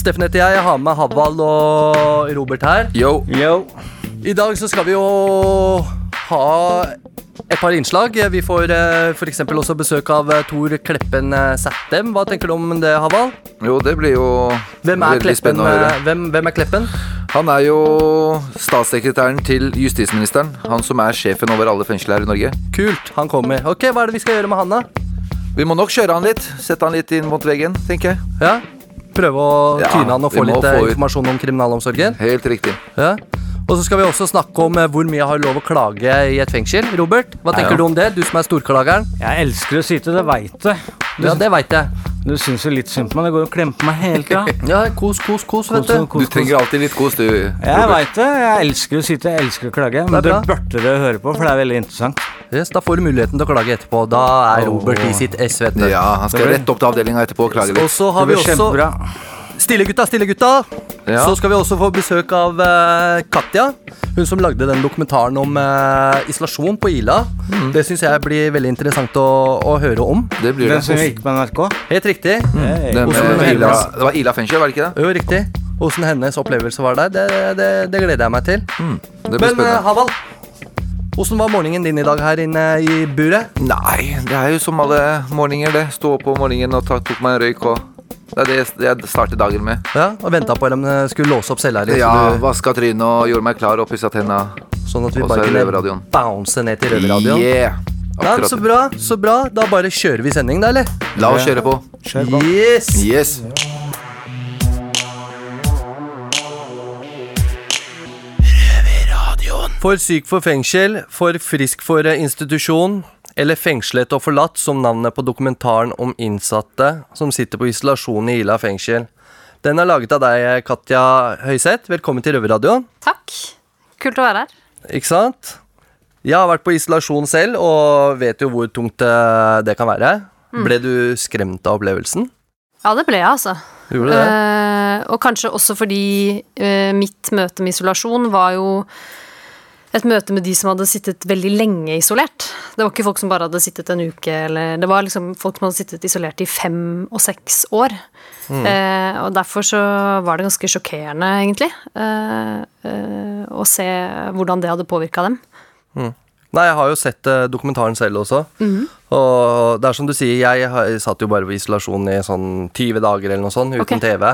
Steffen heter jeg. Jeg har med Havald og Robert her. Yo. I dag så skal vi jo ha et par innslag. Vi får uh, f.eks. også besøk av eh, Tor Kleppen uh, Sættem. Hva tenker du om det, Havald? Jo, det blir jo Hvem er veldig Kleppen? spennende å høre. eh, hvem, hvem er Kleppen? Han er jo statssekretæren til justisministeren. Han som er sjefen over alle fengsler her i Norge. Kult, han kommer. Ok, Hva er det vi skal gjøre med han, da? Vi må nok kjøre han litt. Sette han litt inn mot veggen, tenker jeg. Ja? Prøve å tyne han og få litt eh, få informasjon om kriminalomsorgen? Helt riktig. Ja. Og så skal vi også snakke om eh, hvor mye jeg har lov å klage i et fengsel. Robert, hva tenker Ja. du om det? Du som er storklageren. Jeg elsker å til det, veit du. Ja, det veit jeg. du syns jo litt synd på meg. Det går jo og klemmer på meg hele tida. Ja, kos, kos, kos, vet du. kos, Du trenger alltid litt kos, du. Robert. Jeg veit det. Jeg elsker å til, jeg elsker å klage. Men Det burde du høre på, for det er veldig interessant. Yes, da får du muligheten til å klage etterpå. Da er Robert i sitt ess, vet du. Ja, han skal rett opp til avdelinga etterpå og klage Og så har vi også. Stille gutta, stille gutta! Ja. Så skal vi også få besøk av uh, Katja. Hun som lagde den dokumentaren om uh, isolasjon på Ila. Det syns jeg blir veldig interessant å, å høre om. Det blir Den det. som gikk på NRK. Helt riktig. Hey. Den, Hvordan eh, Ila, det? var Ila fengsel, var det ikke det? Jo, riktig. Åssen hennes opplevelse var der, det, det, det gleder jeg meg til. Det blir Men uh, Haval, åssen var morgenen din i dag her inne i buret? Nei, det er jo som alle morgener, det. Stå opp om morgenen og tok meg en røyk og Det er det jeg starter dagen med. Ja, Og venta på at de skulle låse opp cella di, Ja, du... vaska trynet og gjorde meg klar og pussa tenna. sånn at vi bare kunne bounce ned til Røverradioen. Yeah! Ja, så bra, så bra. Da bare kjører vi sending, da, eller? La oss kjøre på. Kjør på. Yes! Yes. For syk for fengsel, for frisk for institusjon, eller fengslet og forlatt, som navnet på dokumentaren om innsatte som sitter på isolasjon i Ila fengsel. Den er laget av deg, Katja Høiseth. Velkommen til Røverradioen. Takk. Kult å være her. Ikke sant? Jeg har vært på isolasjon selv og vet jo hvor tungt eh, det kan være. Ble du skremt av opplevelsen? Ja, det ble jeg, altså. Gjorde det? Uh, og kanskje også fordi uh, mitt møte med isolasjon var jo et møte med de som hadde sittet veldig lenge isolert. Det var ikke folk som bare hadde sittet en uke, eller Det var liksom folk som hadde sittet isolert i fem og seks år. Eh, og derfor så var det ganske sjokkerende, egentlig, eh, eh, å se hvordan det hadde påvirka dem. Nei, jeg har jo sett eh, dokumentaren selv også. Og det er som du sier, jeg, jeg satt jo bare på isolasjon i sånn 20 dager eller noe sånt, uten okay. TV.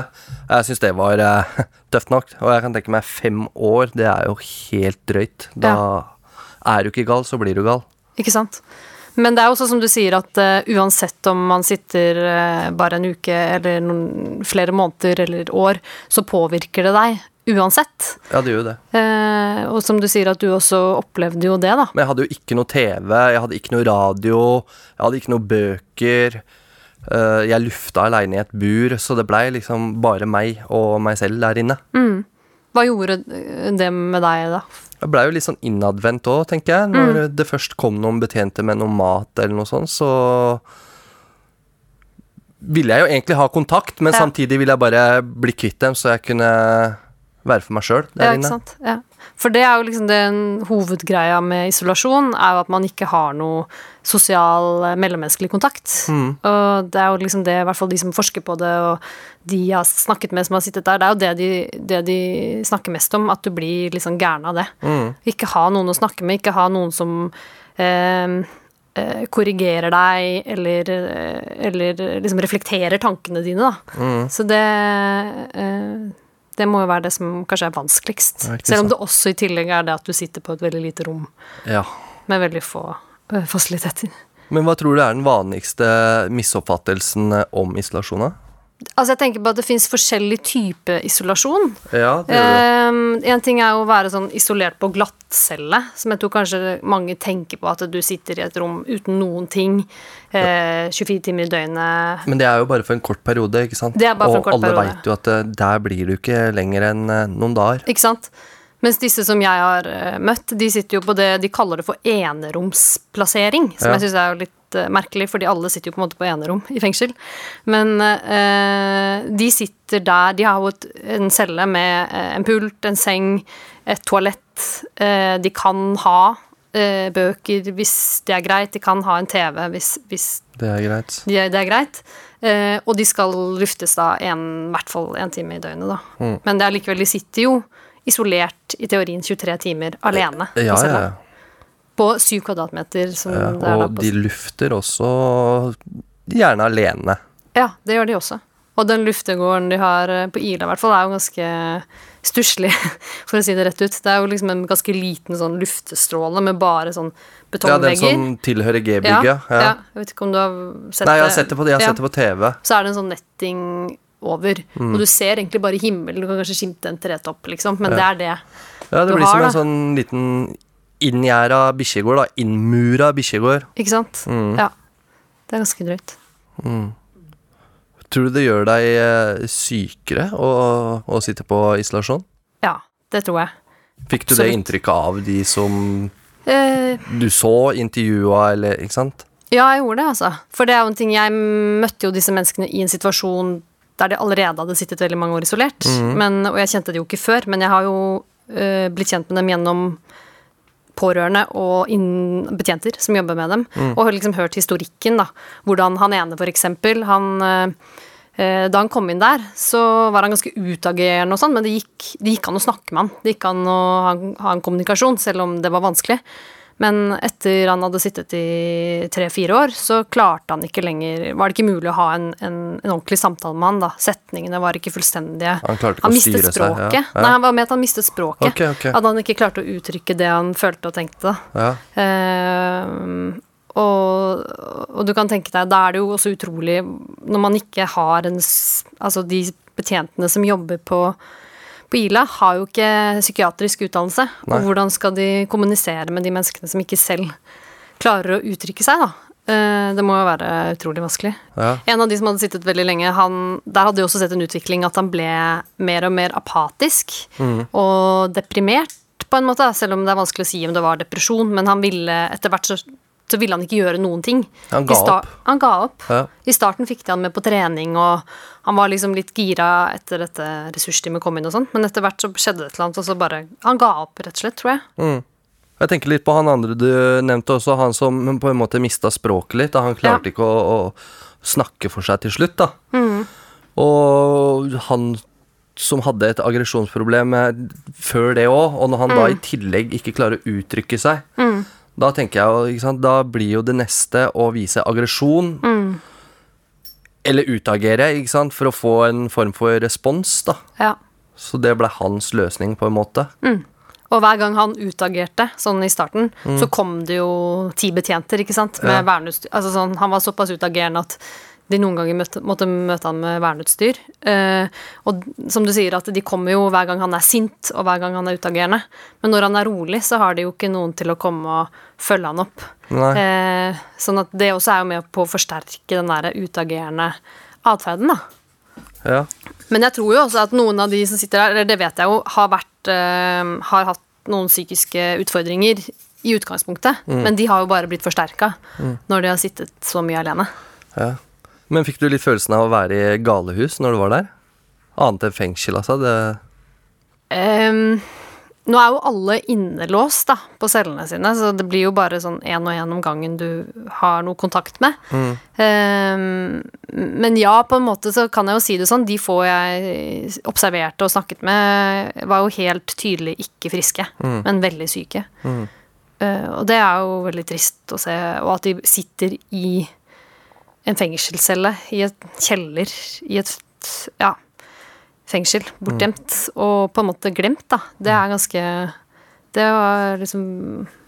Jeg syns det var eh, tøft nok. Og jeg kan tenke meg fem år, det er jo helt drøyt. Da er du ikke gal, så blir du gal. Ikke sant? Men det er også som du sier at uh, uansett om man sitter uh, bare en uke eller noen, flere måneder eller år, så påvirker det deg uansett. Ja, det gjør det. Uh, og som du sier at du også opplevde jo det, da. Men jeg hadde jo ikke noe TV, jeg hadde ikke noe radio, jeg hadde ikke noe bøker. Jeg lufta aleine i et bur, så det blei liksom bare meg og meg selv der inne. Hva gjorde det med deg, da? Jeg blei jo litt sånn innadvendt òg, tenker jeg. Når det først kom noen betjente med noe mat eller noe sånt, så ville jeg jo egentlig ha kontakt, men Ja. samtidig ville jeg bare bli kvitt dem, så jeg kunne være for meg sjøl der Ja, inne. Ja. For det er jo liksom den hovedgreia med isolasjon, er jo at man ikke har noe sosial eh, mellommenneskelig kontakt. Og det er jo liksom det, i hvert fall de som forsker på det, og de jeg har snakket med som har sittet der, det er jo det de, det de snakker mest om, at du blir liksom gæren av det. Ikke ha noen å snakke med, ikke ha noen som eh, eh, korrigerer deg, eller, eh, eller liksom reflekterer tankene dine, da. Så det eh, det må jo være det som kanskje er vanskeligst. Er Selv om det også i tillegg er det at du sitter på et veldig lite rom Ja. med veldig få fasiliteter. Men hva tror du er den vanligste misoppfattelsen eh, om isolasjon? Altså, jeg tenker på at det fins forskjellig type isolasjon. Ja, det det. Um, en ting er å være sånn isolert på glattcelle, som jeg tror kanskje mange tenker på, at du sitter i et rom uten noen ting eh, 24 timer i døgnet. Men det er jo bare for en kort periode, ikke sant? Det er bare for en kort og alle periode. veit jo at eh, der blir du ikke lenger enn eh, noen dager. Ikke sant? Mens disse som jeg har eh, møtt, de sitter jo på det de kaller det for eneromsplassering. Som Ja. jeg syns er jo litt eh, merkelig, fordi alle sitter jo på en måte på enerom i fengsel. Men eh, de sitter der De har jo en celle med eh, en pult, en seng, et toalett. Eh, de kan ha eh, bøker hvis det er greit. De kan ha en TV hvis, hvis Det er greit. de, det er greit. Eh, og de skal luftes da en, i hvert fall en time i døgnet, da. Mm. Men det er likevel, de sitter jo isolert i teorien 23 timer alene. Ja, ja, ja. På syv kvadratmeter, som ja. det da Og de lufter også gjerne alene. Ja, det gjør de også. Og den luftegården de har eh, på Ila, i hvert fall, er jo ganske stusslig, for å si det rett ut. Det er jo liksom en ganske liten sånn luftestråle med bare sånn betongvegger. Ja, den som tilhører G-bygget. ja. Ja. Jeg vet ikke om du har sett Nei, jeg har sett det på, har sett det på TV. så er det en sånn netting over. Mm. Og du ser egentlig bare himmelen, du kan kanskje skimte en tretopp, liksom, men det er det. Ja, det Du blir har som en det. sånn liten inngjerda bikkjegård, da. Innmura bikkjegård. Ikke sant? Mm. Ja. Det er ganske drøyt. Tror du det gjør deg eh, sykere å, å sitte på isolasjon? Ja, det tror jeg. Fikk du det Absolutt. inntrykket av de som Eh, du så intervjua, eller ikke sant? ja, jeg gjorde det, altså. For det er jo en ting Jeg møtte jo disse menneskene i en situasjon der de allerede hadde sittet veldig mange år isolert. Mm. Men, og jeg kjente det jo ikke før, men jeg har jo uh, blitt kjent med dem gjennom pårørende og inn- betjenter som jobber med dem, Mm. og har liksom hørt historikken, da. Hvordan han ene, for eksempel, han eh, Da han kom inn der, så var han ganske utagerende og sånn, men det gikk, det gikk an å snakke med han. Det gikk an å ha, ha en kommunikasjon, selv om det var vanskelig. Men etter han hadde sittet i tre-fire år, så klarte han ikke lenger Var det ikke mulig å ha en, en, en ordentlig samtale med han, da. Setningene var ikke fullstendige. Han klarte ikke å styre styre seg, ja. språket. Ja. Nei, han var med at han mistet språket. Okay, okay. At han ikke klarte å uttrykke det han følte og tenkte. da. Ja. Eh, og, og du kan tenke deg, da er det jo også utrolig når man ikke har en Altså de betjentene som jobber på, på Ila, har jo ikke psykiatrisk utdannelse. Nei. Og hvordan skal de kommunisere med de menneskene som ikke selv klarer å uttrykke seg, da? Eh, det må jo være utrolig vanskelig. Ja. En av de som hadde sittet veldig lenge, han, der hadde jeg også sett en utvikling at han ble mer og mer apatisk og deprimert, på en måte. Selv om det er vanskelig å si om det var depresjon, men han ville etter hvert så, så ville han ikke gjøre noen ting. Han ga opp. Han ga opp. Ja. I starten fikk de han med på trening, og han var liksom litt gira etter dette ressursteamet kom inn og sånn, men etter hvert så skjedde det et eller annet, og så bare Han ga opp, rett og slett, tror jeg. Jeg tenker litt på han andre du nevnte også, han som på en måte mista språket litt. Da. Han klarte Ja. ikke å, å snakke for seg til slutt, da. Og han som hadde et aggresjonsproblem eh, før det òg, og når han da i tillegg ikke klarer å uttrykke seg, da tenker jeg sant, da blir jo det neste å vise aggresjon. Eller utagere, ikke sant, for å få en form for respons, da. Ja. Så det ble hans løsning, på en måte. Og hver gang han utagerte, sånn i starten, så kom det jo ti betjenter, ikke sant, med Mm. Ja. verneutstyr. Altså sånn, han var såpass utagerende at de noen ganger møtte, måtte møte han med verneutstyr. Eh, og som du sier, at de kommer jo hver gang han er sint, og hver gang han er utagerende. Men når han er rolig, så har de jo ikke noen til å komme og følge han opp. Eh, sånn at det også er jo med på å forsterke den der utagerende atferden, da. Ja. Men jeg tror jo også at noen av de som sitter der, eller det vet jeg jo, har vært eh, Har hatt noen psykiske utfordringer i utgangspunktet. Men de har jo bare blitt forsterka når de har sittet så mye alene. Ja. Men fikk du litt følelsen av å være i galehus når du var der? Annet enn fengsel, altså. Det, um, nå er jo alle innelåst da, på cellene sine, så det blir jo bare sånn én og én om gangen du har noe kontakt med. Ehm, men ja, på en måte så kan jeg jo si det sånn, de få jeg observerte og snakket med, var jo helt tydelig ikke friske, men veldig syke. Eh, og det er jo veldig trist å se, og at de sitter i en fengselscelle, i et kjeller, i et ja, fengsel, bortgjemt, og på en måte glemt, da. Det er ganske Det var liksom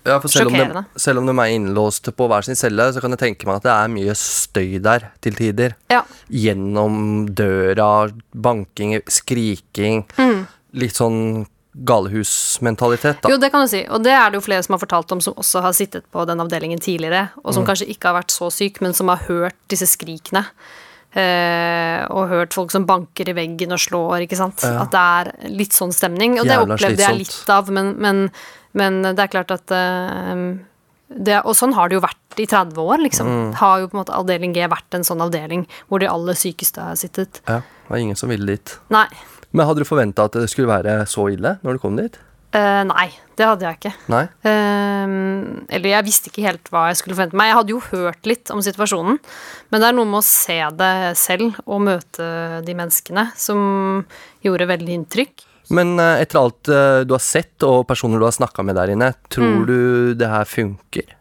Ja, for selv om, de, Sjokkerende. selv om de er innlåst på hver sin celle, så kan jeg tenke meg at det er mye støy der til tider. Ja. Gjennom døra, banking, skriking. Mm. Litt sånn galehusmentalitet, da. Jo, det kan du si. Og det er det jo flere som har fortalt om, som også har sittet på den avdelingen tidligere, og som kanskje ikke har vært så syk, men som har hørt disse skrikene. Eh, og hørt folk som banker i veggen og slår, ikke sant. At det er litt sånn stemning. Og det Jævla opplevde jeg litt av, men, men, men det er klart at eh, det, Og sånn har det jo vært i 30 år, liksom. Har jo på en måte avdeling G vært en sånn avdeling hvor de aller sykeste har sittet. Ja, det var ingen som ville dit. Nei. Men hadde du forventa at det skulle være så ille når du kom dit? Uh, nei, det hadde jeg ikke. Ehm, eller jeg visste ikke helt hva jeg skulle forvente meg. Jeg hadde jo hørt litt om situasjonen, men det er noe med å se det selv og møte de menneskene som gjorde veldig inntrykk. Men uh, etter alt eh, du har sett, og personer du har snakka med der inne, Mm. tror du det her funker?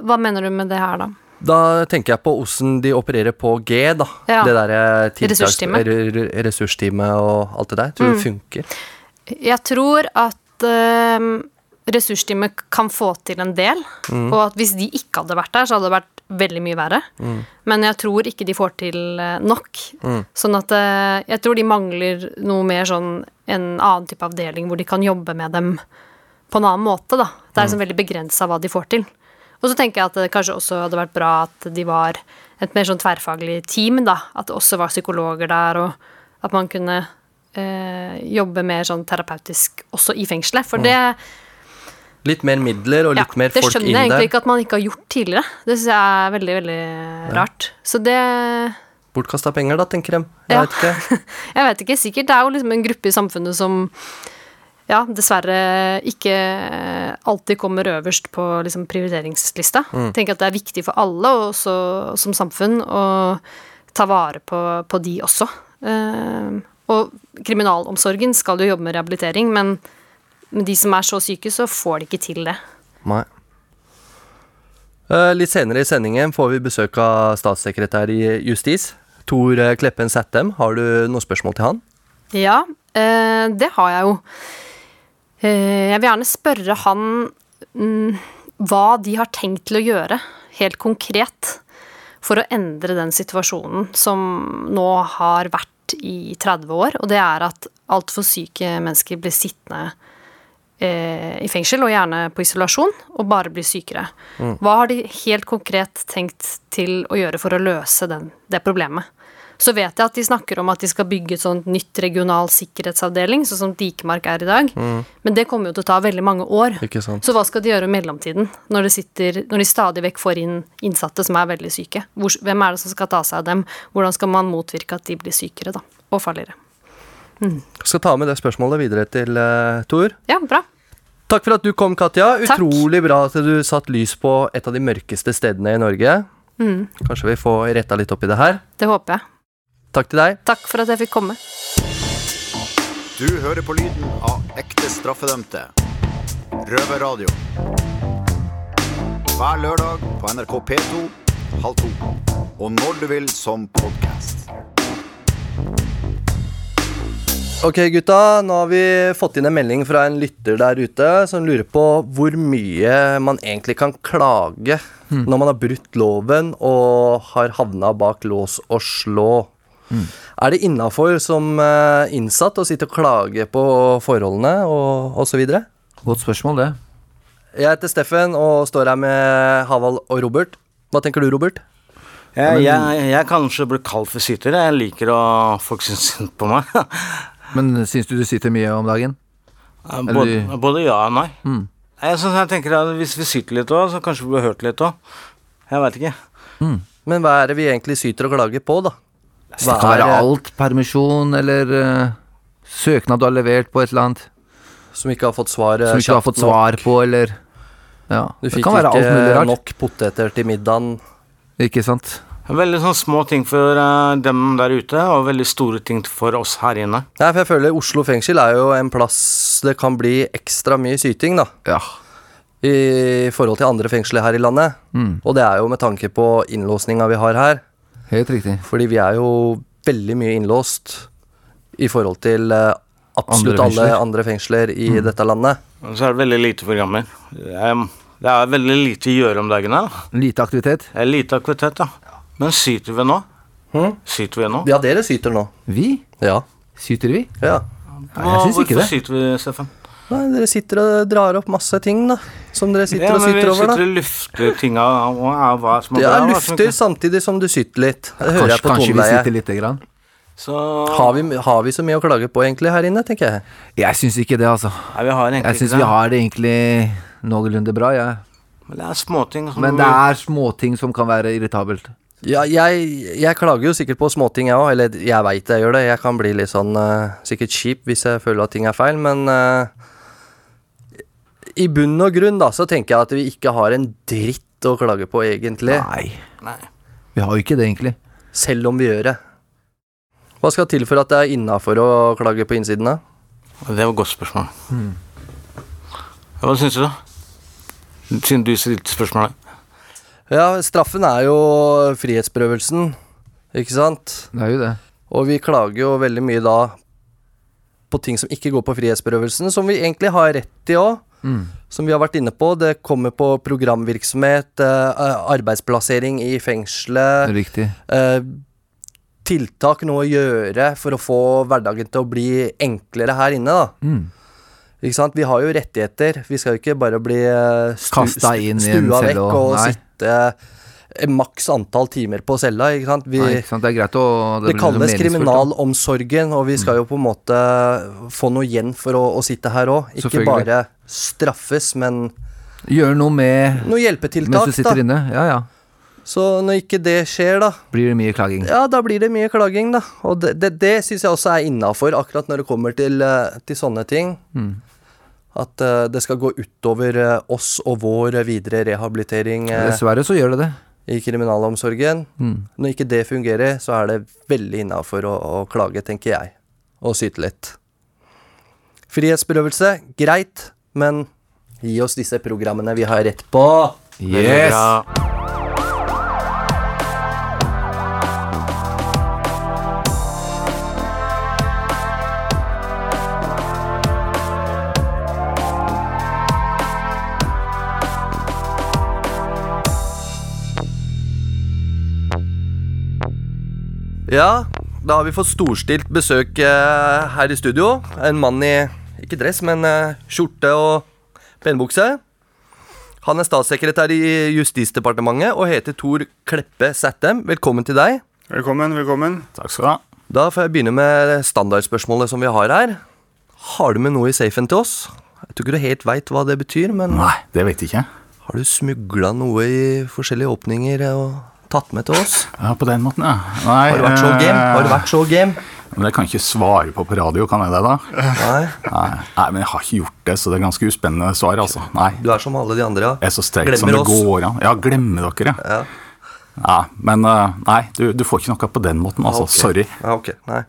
Hva mener du med det her, da? Da tenker jeg på åssen de opererer på G, da. Ja. Det derre Ressursteamet. re- re- ressursteamet og alt det der. Tror du Mm. det funker? Jeg tror at øh, ressursteamet kan få til en del, og at hvis de ikke hadde vært der, så hadde det vært veldig mye verre. Men jeg tror ikke de får til eh, nok. Sånn at øh, jeg tror de mangler noe mer sånn en annen type avdeling hvor de kan jobbe med dem på en annen måte, da. Det er liksom veldig begrensa hva de får til. Og så tenker jeg at det kanskje også hadde vært bra at de var et mer sånn tverrfaglig team, da. At det også var psykologer der, og at man kunne eh, jobbe mer sånn terapeutisk også i fengselet. For det, Litt mer midler og ja, litt mer det skjønner jeg egentlig ikke at man ikke har gjort tidligere. Det syns jeg er veldig, veldig rart. Så det Bortkasta penger, da, tenker de. Jeg Ja. vet ikke. Jeg vet ikke, sikkert. Det er jo liksom en gruppe i samfunnet som ja, dessverre ikke alltid kommer øverst på liksom prioriteringslista. Mm. Tenker at det er viktig for alle, og også som samfunn, å ta vare på, på de også. Uh, og kriminalomsorgen skal jo jobbe med rehabilitering, men med de som er så syke, så får de ikke til det. Nei. Eh, litt senere i sendingen får vi besøk av statssekretær i Justis. Tor eh, Kleppen Sættem. Har du noen spørsmål til han? Ja, eh, det har jeg jo. Eh, jeg vil gjerne spørre han mm, hva de har tenkt til å gjøre, helt konkret, for å endre den situasjonen som nå har vært i 30 år, og det er at altfor syke mennesker blir sittende eh, i fengsel, og gjerne på isolasjon, og bare blir sykere. Hva har de helt konkret tenkt til å gjøre for å løse den, det problemet? Så vet jeg at de snakker om at de skal bygge et sånt nytt regional sikkerhetsavdeling, sånn som Dikemark er i dag. Men det kommer jo til å ta veldig mange år. Så hva skal de gjøre i mellomtiden, når, sitter, når de stadig vekk får inn innsatte som er veldig syke? Hvor, hvem er det som skal ta seg av dem? Hvordan skal man motvirke at de blir sykere, da? Og farligere? Skal ta med det spørsmålet videre til uh, Tor. Ja, bra. Takk for at du kom, Katja. Takk. Utrolig bra at du satt lys på et av de mørkeste stedene i Norge. Mm. Kanskje vi får retta litt opp i det her. Det håper jeg. Takk til deg. Takk for at jeg fikk komme. Du hører på lyden av ekte straffedømte. Røverradio. Hver lørdag på NRK P2 halv to. Og når du vil som podkast. Ok, gutta. Nå har vi fått inn en melding fra en lytter der ute som lurer på hvor mye man egentlig kan klage når man har brutt loven og har havna bak lås og slå. Er det innafor som eh, innsatt å sitte og klage på forholdene og osv.? Godt spørsmål, det. Jeg heter Steffen og står her med Havald og Robert. Hva tenker du, Robert? Jeg, jeg, jeg kanskje blir kalt for syter. Jeg liker å folk synes synd på meg. Men syns du du sitter mye om dagen? både, både ja og nei. Jeg, så, jeg tenker at Hvis vi syter litt òg, så kanskje vi blir hørt litt òg. Jeg veit ikke. Men hva er det vi egentlig syter og klager på, da? Det kan være alt. Permisjon eller uh, søknad du har levert på et eller annet Som ikke har fått svar som ikke har fått nok. svar på, eller Ja. Du Det fikk kan være alt ikke nok poteter til middagen. Ikke sant? Veldig sånn små ting for eh, dem der ute, og veldig store ting for oss her inne. Nei, for jeg føler Oslo fengsel er jo en plass det kan bli ekstra mye syting, da. Ja. I forhold til andre fengsler her i landet. Mm. Og det er jo med tanke på innlåsninga vi har her. Helt riktig. Fordi vi er jo veldig mye innlåst i forhold til eh, absolutt Andre alle andre fengsler i Mm. dette landet. Og så er det veldig lite programmer. Det er veldig lite å gjøre om dagene. da. Lite aktivitet. Det er lite aktivitet, ja. Men syter vi nå? Hm? Syter vi nå? Ja, dere syter nå. Vi? Ja. Syter vi? ja. Nei, jeg syns ikke Hvorfor syter vi, Steffen? Nei, dere sitter og drar opp masse ting, da. Som dere sitter Ja, og men vi sitter og lufter tinga og er hva som er bra. Ja, lufter samtidig som du sytter litt. Det hører Kanskje, jeg på kanskje vi sitter lite grann. Så Har vi, har vi så mye å klage på egentlig her inne, tenker jeg. Jeg syns ikke det, altså. Nei, vi har egentlig Jeg syns vi har det egentlig noenlunde bra, jeg. Men det er småting. som Men det er småting som kan være irritabelt. Ja, jeg, jeg klager jo sikkert på småting, jeg òg. Eller jeg veit jeg gjør det. Jeg kan bli litt sånn uh, sikkert kjip hvis jeg føler at ting er feil, men eh, i bunn og grunn da, så tenker jeg at vi ikke har en dritt å klage på, egentlig. Nei. Nei. Vi har jo ikke det, egentlig. Selv om vi gjør det. Hva skal til for at det er innafor å klage på innsiden, da? Det var et godt spørsmål. Hva syns du, da? Siden du stilte spørsmålet. Ja, straffen er jo frihetsberøvelsen, ikke sant? Det er jo det. Og vi klager jo veldig mye da på ting som ikke går på frihetsberøvelsen, som vi egentlig har rett i òg. Som vi har vært inne på. Det kommer på programvirksomhet, eh, arbeidsplassering i fengselet, Riktig. eh, tiltak noe å gjøre for å få hverdagen til å bli enklere her inne, da. Mm. Vi har jo rettigheter. Vi skal jo ikke bare bli eh, stu, inn stua vekk og- og sitte eh, maks antall timer på cella, ikke sant. Vi, Nei, ikke sant? Det er greit å det, det kalles kriminalomsorgen, og vi skal jo på en måte få noe igjen for å, å sitte her òg. Ikke bare straffes, men Gjøre noe med noe mens hjelpetiltak, du sitter da. inne. Ja ja. Så når ikke det skjer, da, Blir det mye klaging. ja, da blir det mye klaging, da. Og det, det, det syns jeg også er innafor, akkurat når det kommer til, eh, til sånne ting. Mm. At uh, det skal gå utover eh, oss og vår videre rehabilitering eh, Dessverre så gjør det det. I kriminalomsorgen. Mm. Når ikke det fungerer, så er det veldig innafor å, å klage, tenker jeg. Og syte litt. Frihetsberøvelse, greit, men gi oss disse programmene vi har rett på. Yes! Ja. Da har vi fått storstilt besøk eh, her i studio. En mann i ikke dress, men eh, skjorte og penbukse. Han er statssekretær i Justisdepartementet og heter Tor Kleppe Sættem. Velkommen til deg. Velkommen, velkommen. Takk skal du ha. Da får jeg begynne med standardspørsmålet som vi har her. Har du med noe i safen til oss? Jeg tror ikke du helt veit hva det betyr, men Nei, det vet jeg ikke. har du smugla noe i forskjellige åpninger og tatt med til oss? Ja, På den måten, ja. Nei, Har du vært så eh, game? Har du vært så game? Men det kan jeg ikke svare på på radio, kan jeg det, da? Nei, Nei, Nei, men jeg har ikke gjort det, så det er ganske uspennende svar, altså. Nei. du er som alle de andre, Jeg er så sterk som det oss. går an. Ja, glemmer dere, ja. Ja. ja men eh, nei, du, du får ikke noe på den måten, altså. Okay. Sorry. Ja, ok, nei.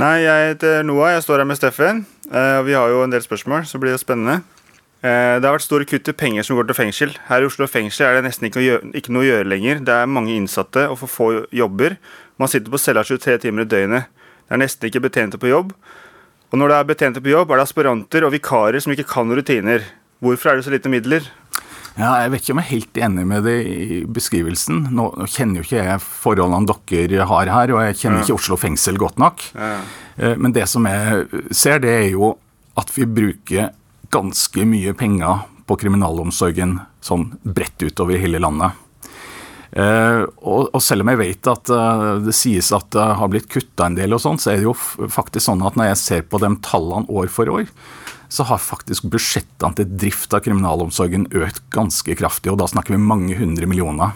Nei, jeg heter Noah. Jeg står her med Steffen. Eh, og vi har jo en del spørsmål, så blir det spennende. Eh, det har vært store kutt i penger som går til fengsel. Her i Oslo fengsel er det nesten ikke, gjøre, ikke noe å gjøre lenger. Det er mange innsatte og for få jobber. Man sitter på cella 23 timer i døgnet. Det er nesten ikke betjente på jobb. Og når det er betjente på jobb, er det aspiranter og vikarer som ikke kan rutiner. Hvorfor er det så lite midler? Ja, jeg vet ikke om jeg er helt enig med det i beskrivelsen. Nå, nå kjenner jo ikke jeg forholdene dere har her, og jeg kjenner ikke Oslo fengsel godt nok. Ja. Men det som jeg ser, det er jo at vi bruker ganske mye penger på kriminalomsorgen sånn bredt utover i hele landet. Eh, og, selv om jeg vet at eh, det sies at det har blitt kutta en del, og sånn, så er det jo faktisk sånn at når jeg ser på de tallene år for år, så har faktisk budsjettene til drift av kriminalomsorgen økt ganske kraftig, og da snakker vi mange hundre millioner.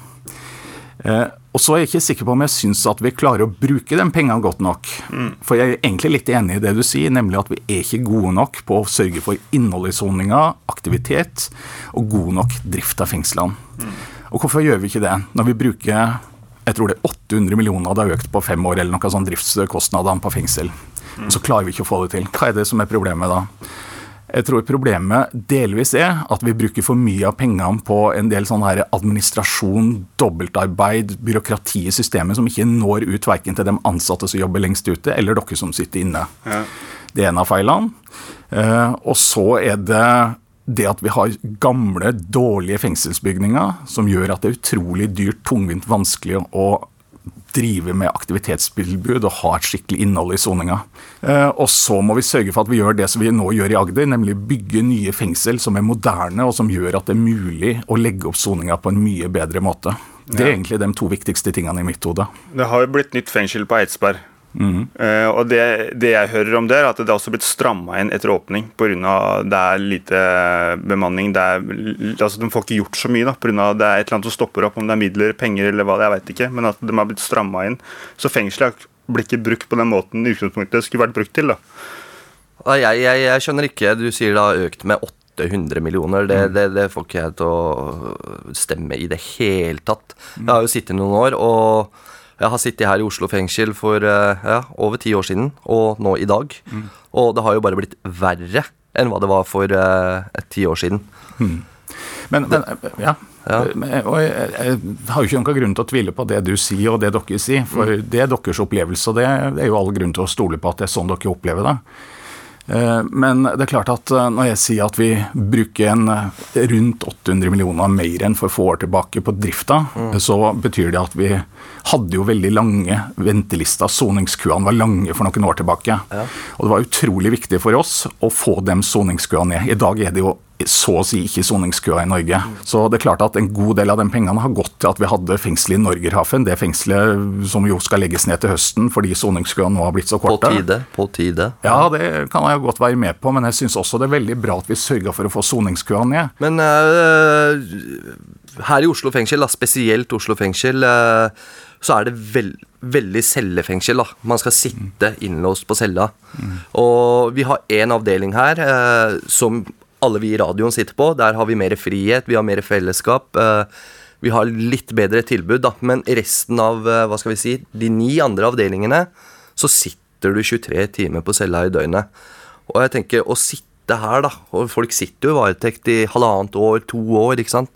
Eh, og så er jeg ikke sikker på om jeg syns at vi klarer å bruke de pengene godt nok. For jeg er egentlig litt enig i det du sier, nemlig at vi er ikke gode nok på å sørge for innhold i soninga, aktivitet og god nok drift av fengslene. Og hvorfor gjør vi ikke det? Når vi bruker jeg tror det er 800 millioner det har økt på fem år, eller noe sånn driftskostnadene på fengsel. Og så klarer vi ikke å få det til. Hva er det som er problemet da? Jeg tror problemet delvis er at vi bruker for mye av pengene på en del sånn her administrasjon, dobbeltarbeid, byråkrati i systemet som ikke når ut verken til de ansatte som jobber lengst ute, eller dere som sitter inne. Det er en av feilene. Eh, og så er det det at vi har gamle, dårlige fengselsbygninger som gjør at det er utrolig dyrt, tungvint, vanskelig å drive med aktivitetstilbud og ha et skikkelig innhold i soninga. Eh, og så må vi sørge for at vi gjør det som vi nå gjør i Agder, nemlig bygge nye fengsel som er moderne, og som gjør at det er mulig å legge opp soninga på en mye bedre måte. Det er egentlig de to viktigste tingene i mitt hode. Det har jo blitt nytt fengsel på Eidsberg. Eh, og det, det jeg hører om det, er at det har også blitt stramma inn etter åpning pga. det er lite bemanning. Det er, altså De får ikke gjort så mye da, pga. det er et eller annet som stopper opp, om det er midler, penger eller hva det er, jeg vet ikke. Men at de har blitt stramma inn. Så fengselet blir ikke brukt på den måten i utgangspunktet skulle vært brukt til. da. Jeg, jeg, jeg skjønner ikke. Du sier det har økt med 800 millioner. Det, det, det får ikke jeg til å stemme i det hele tatt. Jeg har jo sittet noen år, og jeg har sittet her i Oslo fengsel for eh, ja, over ti år siden, og nå i dag. Og det har jo bare blitt verre enn hva det var for eh, ti år siden. Men, men ja. Ja. Og jeg, jeg har jo ikke noen grunn til å tvile på det du sier og det dere sier, for det er deres opplevelse, og det er jo all grunn til å stole på at det er sånn dere opplever det. Eh, Men det er klart at eh, når jeg sier at vi bruker en eh, rundt 800 millioner mer enn for få år tilbake på drifta, så betyr det at vi hadde jo veldig lange ventelister. Soningskøene var lange for noen år tilbake. Og det var utrolig viktig for oss å få dem soningskøene ned. I dag er det jo så å si ikke soningskøer i Norge. Så det er klart at en god del av de pengene har gått til at vi hadde fengselet i Norgerhaven, det fengselet som jo skal legges ned til høsten fordi soningskøene nå har blitt så På tide. På tide. Ja, det kan jeg godt være med på, men jeg syns også det er veldig bra at vi sørger for å få soningskøene ned. Men eh, her i Oslo fengsel, da, spesielt Oslo fengsel, eh, så er det vel, veldig cellefengsel. da. Man skal sitte innlåst på cella. Og vi har én avdeling her eh, som alle vi i radioen sitter på. Der har vi mer frihet, vi har mer fellesskap. eh, vi har litt bedre tilbud, da. Men resten av eh, hva skal vi si, de ni andre avdelingene, så sitter du 23 timer på cella i døgnet. Og jeg tenker, å sitte her, da Og folk sitter jo i varetekt i halvannet år, to år, ikke sant.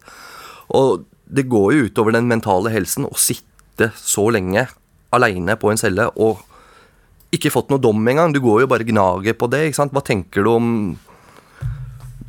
Og det går jo utover den mentale helsen å sitte så lenge aleine på en celle og ikke fått noe dom engang. Du går jo bare gnager på det. ikke sant? Hva tenker du om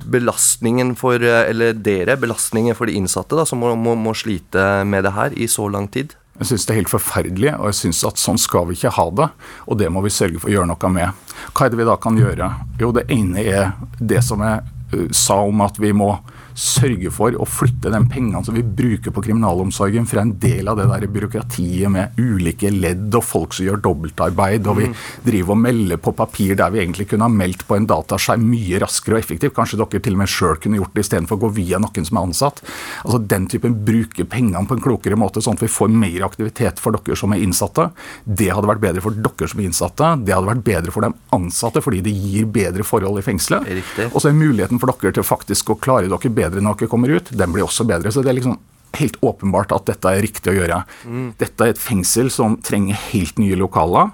belastningen for Eller dere, belastningen for de innsatte da, som må, må, må slite med det her i så lang tid? Jeg syns det er helt forferdelig, og jeg syns at sånn skal vi ikke ha det. Og det må vi sørge for å gjøre noe med. Hva er det vi da kan gjøre? Jo, det ene er det som jeg sa om at vi må sørge for å flytte de pengene som vi bruker på kriminalomsorgen fra en del av det der byråkratiet med ulike ledd og folk som gjør dobbeltarbeid, og vi driver og melder på papir der vi egentlig kunne ha meldt på en dataskjerm mye raskere og effektivt. Kanskje dere til og med sjøl kunne gjort det istedenfor å gå via noen som er ansatt. Altså Den typen bruke pengene på en klokere måte, sånn at vi får mer aktivitet for dere som er innsatte. Det hadde vært bedre for dere som er innsatte. Det hadde vært bedre for de ansatte, fordi det gir bedre forhold i fengselet. Og så er muligheten for dere til faktisk å klare dere bedre når dere kommer ut, den blir også bedre. Så det er liksom helt åpenbart at dette er riktig å gjøre. Dette er et fengsel som trenger helt nye lokaler,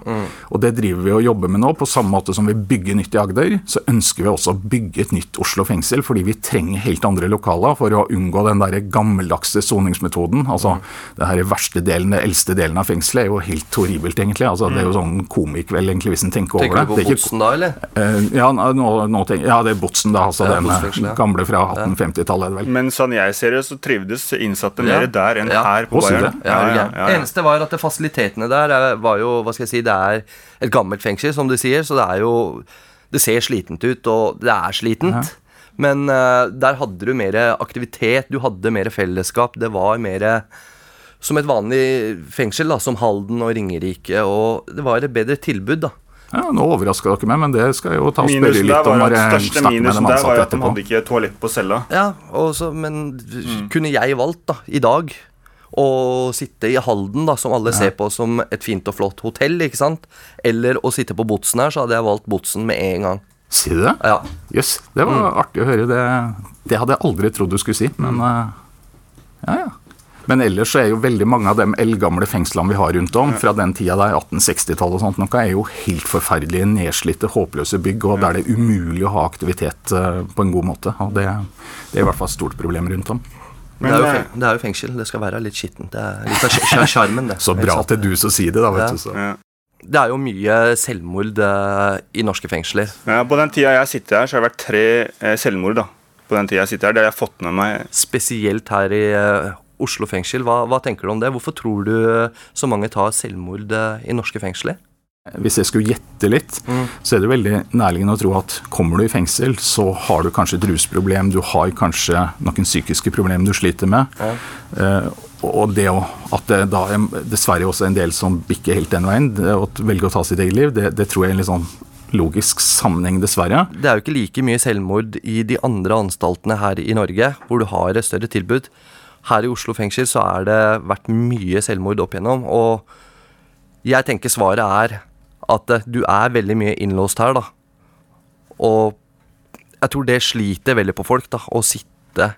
og det driver vi og jobber med nå. På samme måte som vi bygger nytt i Agder, så ønsker vi også å bygge et nytt Oslo fengsel, fordi vi trenger helt andre lokaler for å unngå den der gammeldagse soningsmetoden. Altså, det her verste delen, den eldste delen av fengselet er jo helt horribelt, egentlig. Altså, det er jo sånn komikveld, egentlig, hvis en tenker over det. Tenker du på er Botsen da, eller? Uh, ja, nå, nå tenker, ja, det er Botsen, da. Altså Ja, den ja. gamle fra 1850-tallet, er det vel. Men sånn jeg ser det, så trivdes innsatte Ja. mer der enn Ja. her på Bayern. Ja, ja, ja. Eneste var at fasilitetene der er, var jo Hva skal jeg si Det er et gammelt fengsel, som du sier, så det er jo Det ser slitent ut, og det er slitent. Men uh, der hadde du mer aktivitet, du hadde mer fellesskap. Det var mer som et vanlig fengsel, da, som Halden og Ringerike. Og det var et bedre tilbud, da. Ja, Nå overraska dere meg, men det skal jeg jo ta og spørre Minusen litt der om var at største minusen der var at de hadde ikke toalett på cella. Ja, også, Men Men kunne jeg valgt, da, i dag, å sitte i Halden, da, som alle ser på som et fint og flott hotell, ikke sant? Eller å sitte på Botsen her, så hadde jeg valgt Botsen med en gang. Sier du det? Ja. Jøss, det var Mm. artig å høre. Det, det hadde jeg aldri trodd du skulle si, men uh, ja, ja. Men ellers så er jo veldig mange av de eldgamle fengslene vi har rundt om, fra den tida der 1860-tallet og sånt, noe er jo helt forferdelige, nedslitte, håpløse bygg, og der det er umulig å ha aktivitet eh, på en god måte. Og det, det er i hvert fall et stort problem rundt om. Det er, jo eh, det er jo fengsel. Det skal være litt skittent. Det er litt av sj- sjarmen, det. Så bra til du som sier det, da, Ja. vet du. Så. Ja. Det er jo mye selvmord eh, i norske fengsler. Ja, på den tida jeg sitter her, så har det vært tre eh, selvmord. da. på den tida jeg sitter her. Det har jeg fått med meg. Spesielt her i Oslo fengsel. Hva, hva tenker du om det? Hvorfor tror du eh, så mange tar selvmord eh, i norske fengsler? Hvis jeg skulle gjette litt, så er det veldig nærliggende å tro at kommer du i fengsel, så har du kanskje et rusproblem, du har kanskje noen psykiske problemer du sliter med. Eh, og det å, at det da er dessverre også en del som bikker helt den veien, å velge å ta sitt eget liv, det, det tror jeg er en litt sånn logisk sammenheng, dessverre. Det er jo ikke like mye selvmord i de andre anstaltene her i Norge, hvor du har et større tilbud. Her i Oslo fengsel så er det vært mye selvmord opp igjennom, og jeg tenker svaret er at eh, du er veldig mye innlåst her, da. Og jeg tror det sliter veldig på folk, da, å sitte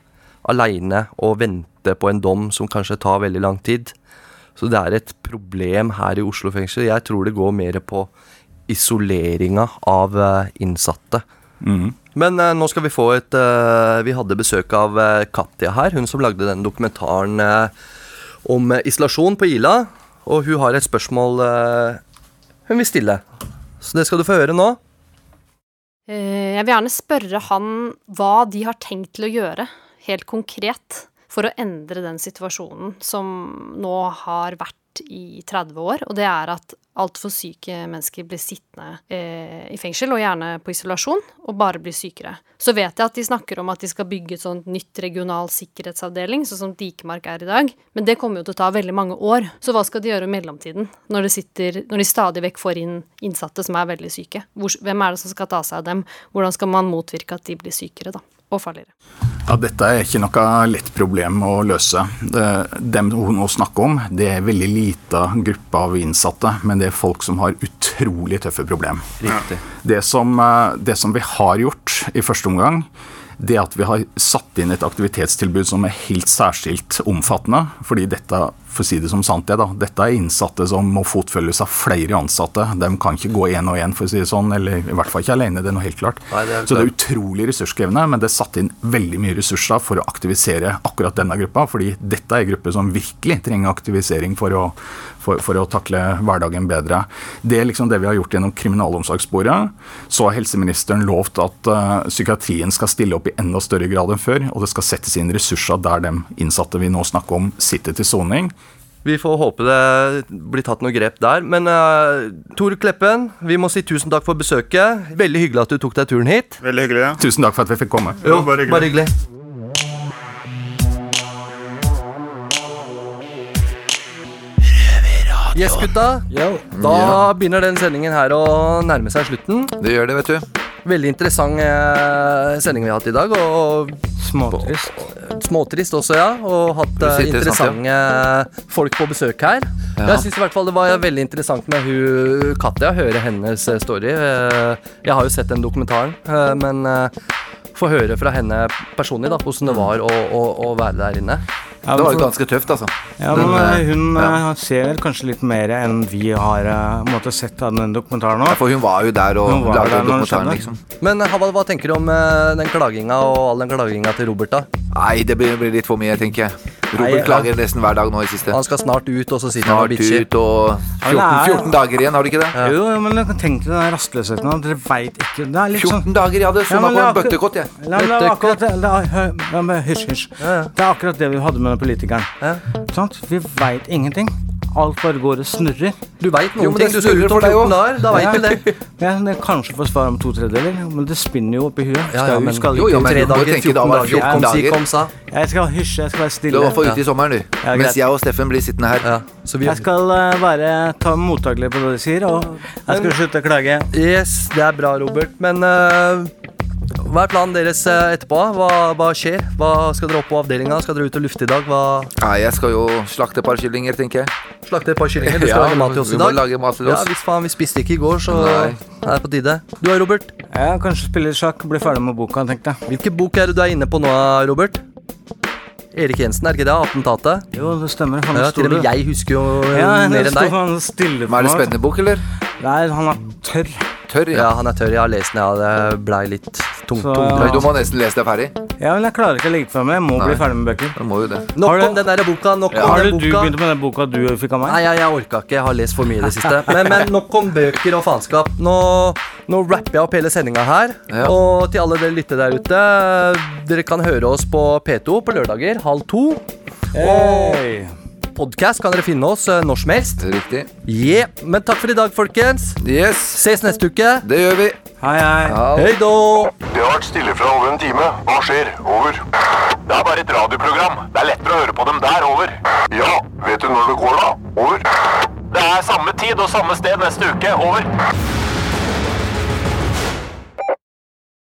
aleine og vente på en dom som kanskje tar veldig lang tid. Så det er et problem her i Oslo fengsel. Jeg tror det går mer på isoleringa av eh, innsatte. Men eh, nå skal vi få et eh, Vi hadde besøk av eh, Katja her, hun som lagde den dokumentaren eh, om eh, isolasjon på Ila. Og hun har et spørsmål eh, hun vil stille. Så det skal du få høre nå. Eh, Jeg vil gjerne spørre han hva de har tenkt til å gjøre, helt konkret, for å endre den situasjonen som nå har vært i 30 år, og det er at altfor syke mennesker blir sittende eh, i fengsel, og gjerne på isolasjon, og bare blir sykere. Så vet jeg at de snakker om at de skal bygge et sånt nytt regional sikkerhetsavdeling, sånn som Dikemark er i dag, men det kommer jo til å ta veldig mange år. Så hva skal de gjøre i mellomtiden, når, sitter, når de stadig vekk får inn innsatte som er veldig syke? Hvor, hvem er det som skal ta seg av dem? Hvordan skal man motvirke at de blir sykere, da? Og farligere. Ja, Dette er ikke noe lett problem å løse. Det- Dem hun nå snakker om, det er veldig lita gruppe av innsatte, men det er folk som har utrolig tøffe problem. Riktig. Det som, eh, det som vi har gjort i første omgang, det er at vi har satt inn et aktivitetstilbud som er helt særskilt omfattende. Fordi dette for å si det som sant er, da, dette er innsatte som må fotfølges av flere ansatte. De kan ikke gå én og én, for å si det sånn, eller i hvert fall ikke alene. Det er noe helt klart. Nei, det klart. Så det er utrolig ressurskrevende, men det er satt inn veldig mye ressurser for å aktivisere akkurat denne gruppa. fordi dette er en gruppe som virkelig trenger aktivisering for å, for, for å takle hverdagen bedre. Det er liksom det vi har gjort gjennom kriminalomsorgssporet. Så har helseministeren lovt at uh, psykiatrien skal stille opp i enda større grad enn før, og det skal settes inn ressurser der de innsatte vi nå snakker om, sitter til soning. Vi får håpe det blir tatt noe grep der. Men uh, Tor Kleppen, vi må si tusen takk for besøket. Veldig hyggelig at du tok deg turen hit. Veldig hyggelig, ja. Tusen takk for at vi fikk komme. Jo, bare hyggelig. Bare hyggelig. Yes, gutta. Da begynner den sendingen her å nærme seg slutten. Det gjør det, vet du. Veldig interessant eh, sending vi har hatt i dag. Og Småtrist. småtrist også, ja. Og hatt eh, sant, interessante folk på besøk her. Ja. Jeg syns i hvert fall det var veldig interessant med hun Katja, høre hennes eh, story. Eh, Jeg har jo sett den dokumentaren, eh, men eh, få høre fra henne personlig da, hvordan det var å, å, å være der inne. Ja, Det var jo ganske tøft, altså. Ja, men Den, eh, eh, hun ja. eh, ser vel kanskje litt mer enn vi har måte sett av den dokumentaren Ja. For hun var jo der og lagde der dokumentaren, liksom. Men eh, hva tenker du om den klaginga og all den klaginga til Robert? da? Nei, det blir, blir litt for mye, tenker jeg. Nei, Robert ja. klager nesten hver dag nå i siste. Han skal snart ut, og så sitter han og Snart bitcher. ut og 14, er- 14 dager igjen, har du ikke det? Jo, men tenk deg den rastløsheten. Dere veit ikke Det er litt sånn 14 dager, jeg hadde Ja, summa men på en bøttekott, jeg. Nei, ja, Hysj, hysj. Ja, ja. Det er akkurat det vi hadde med den politikeren. Ja. Vi veit ingenting. Alt bare går og snurrer. Du veit noen jo, ting. Du snurrer for deg òg. Da veit Ja. du det. Ja, det kanskje får svar om to tredjedeler, men det spinner jo oppi huet. Ja, ja, men- skal Jo, jo, men Tre dager, tenke da 14 var dager. 14 Kom si, dager. kom sa. Jeg skal hysje, jeg skal være stille. Du stille. må få ut i sommeren, du. Ja. Mens jeg og Steffen blir sittende her. Ja, så vi Jeg skal eh, bare ta mottakelig på det de sier, og jeg skal slutte å klage. Yes, det er bra, Robert. Men eh, hva er planen deres eh, etterpå? Hva, hva skjer? Hva Skal dere opp på avdelinga? Skal dere ut og lufte i dag? Hva Nei, jeg skal jo slakte et par kyllinger, tenker jeg. Slakte et par kyllinger? Du skal Ja, lage mat til oss vi i må dag? lage mat til Ja, hvis faen, vi spiste ikke i går, så Nei. er det på tide. Du og Robert, Jeg kanskje spille sjakk, bli ferdig med boka, tenkte jeg. hvilken bok er det du er inne på nå, Robert? Erik Jensen, er det ikke det? 18-tatet? Jo, det stemmer. Han Ja, til og med jeg husker jo Ja, mer enn deg. han stille Men er det spennende bok, eller? Nei, han er tørr. tørr, Ja, ja. han er tørr. Jeg har lest den, ja. Det blei litt tung, Så- tung tung. Du må nesten lese deg ferdig. Ja, men jeg klarer ikke å legge fra meg. Jeg må Nei. bli ferdig med bøker. Du må jo det. Nok Har du- om den der boka. Nok om Har du, den du boka. begynt med den boka du fikk av meg? Nei, jeg, jeg orka ikke. Jeg har lest for mye i det siste. Men, men nok om bøker og faenskap. Nå, nå rapper jeg opp hele sendinga her. Ja. Og til alle dere lytter der ute, dere kan høre oss på P2 på lørdager halv to. Hey. Podkast kan dere finne oss eh, når som helst. Riktig. Yeah. Men takk for i dag, folkens. Yes, Ses neste uke. det gjør vi. Hei, hei. Hei då. Det har vært stille fra over en time. Hva skjer? Over. Det er bare et radioprogram. Det er lettere å høre på dem der. Over. Ja, vet du når det går, da? Over. Det er samme tid og samme sted neste uke. Over.